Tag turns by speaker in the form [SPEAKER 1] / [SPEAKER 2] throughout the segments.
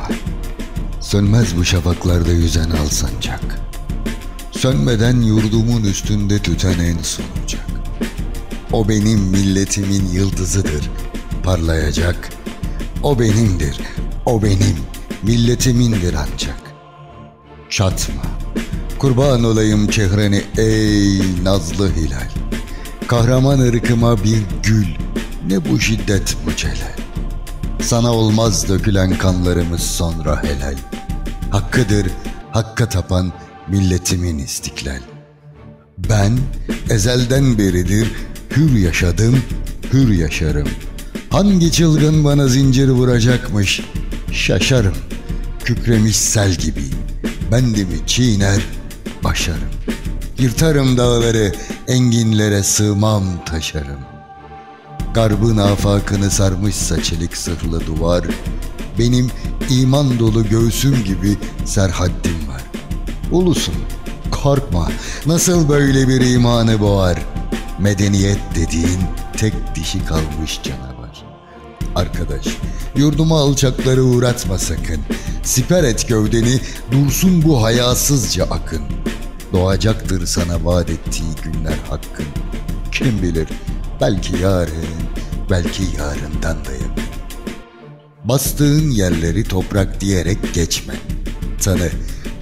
[SPEAKER 1] korkma. Sönmez bu şafaklarda yüzen al sancak. Sönmeden yurdumun üstünde tüten en sunacak. O benim milletimin yıldızıdır, parlayacak. O benimdir, o benim, milletimindir ancak. Çatma, kurban olayım çehreni ey nazlı hilal. Kahraman ırkıma bir gül, ne bu şiddet bu celal. Sana olmaz dökülen kanlarımız sonra helal. Hakkıdır, hakka tapan milletimin istiklal. Ben ezelden beridir hür yaşadım, hür yaşarım. Hangi çılgın bana zincir vuracakmış, şaşarım. Kükremiş sel gibi, bendimi çiğner, başarım. Yırtarım dağları, enginlere sığmam taşarım. Garbın afakını sarmışsa çelik sırlı duvar, benim iman dolu göğsüm gibi serhaddim var. Ulusun, korkma, nasıl böyle bir imanı boğar? Medeniyet dediğin tek dişi kalmış canavar. Arkadaş, yurduma alçakları uğratma sakın. Siper et gövdeni, dursun bu hayasızca akın. Doğacaktır sana vaat ettiği günler hakkın. Kim bilir, belki yarın, belki yarından da yakın. Bastığın yerleri toprak diyerek geçme. Tanı,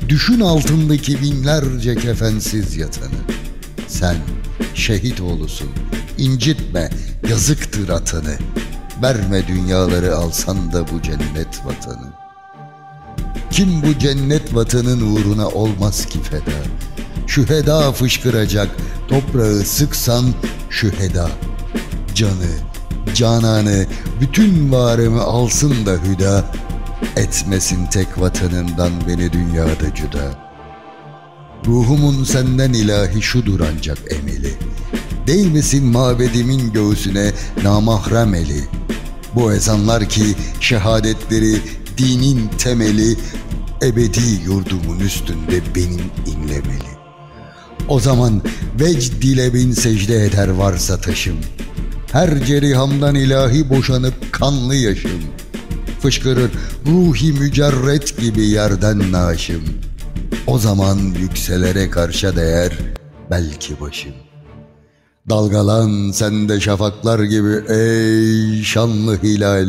[SPEAKER 1] düşün altındaki binlerce kefensiz yatanı. Sen şehit oğlusun, incitme, yazıktır atanı. Verme dünyaları alsan da bu cennet vatanı. Kim bu cennet vatanın uğruna olmaz ki feda? Şüheda fışkıracak, toprağı sıksan şüheda. Canı, cananı, bütün varımı alsın da hüda. Etmesin tek vatanından beni dünyada cüda. Ruhumun senden ilahi şudur ancak emeli. Değmesin mabedimin göğsüne namahrem eli. Bu ezanlar ki şehadetleri dinin temeli ebedi yurdumun üstünde benim inlemeli. O zaman vecd dile bin secde eder varsa taşım. Her cerihamdan ilahi boşanıp kanlı yaşım. Fışkırır ruhi mücerret gibi yerden naşım. O zaman yükselere karşı değer belki başım. Dalgalan sen de şafaklar gibi ey şanlı hilal.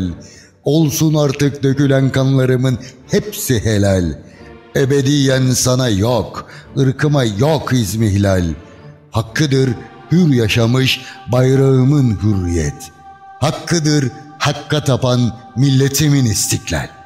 [SPEAKER 1] Olsun artık dökülen kanlarımın hepsi helal. Ebediyen sana yok, ırkıma yok izmihlal. Hakkıdır hür yaşamış bayrağımın hürriyet. Hakkıdır hakka tapan milletimin istiklal.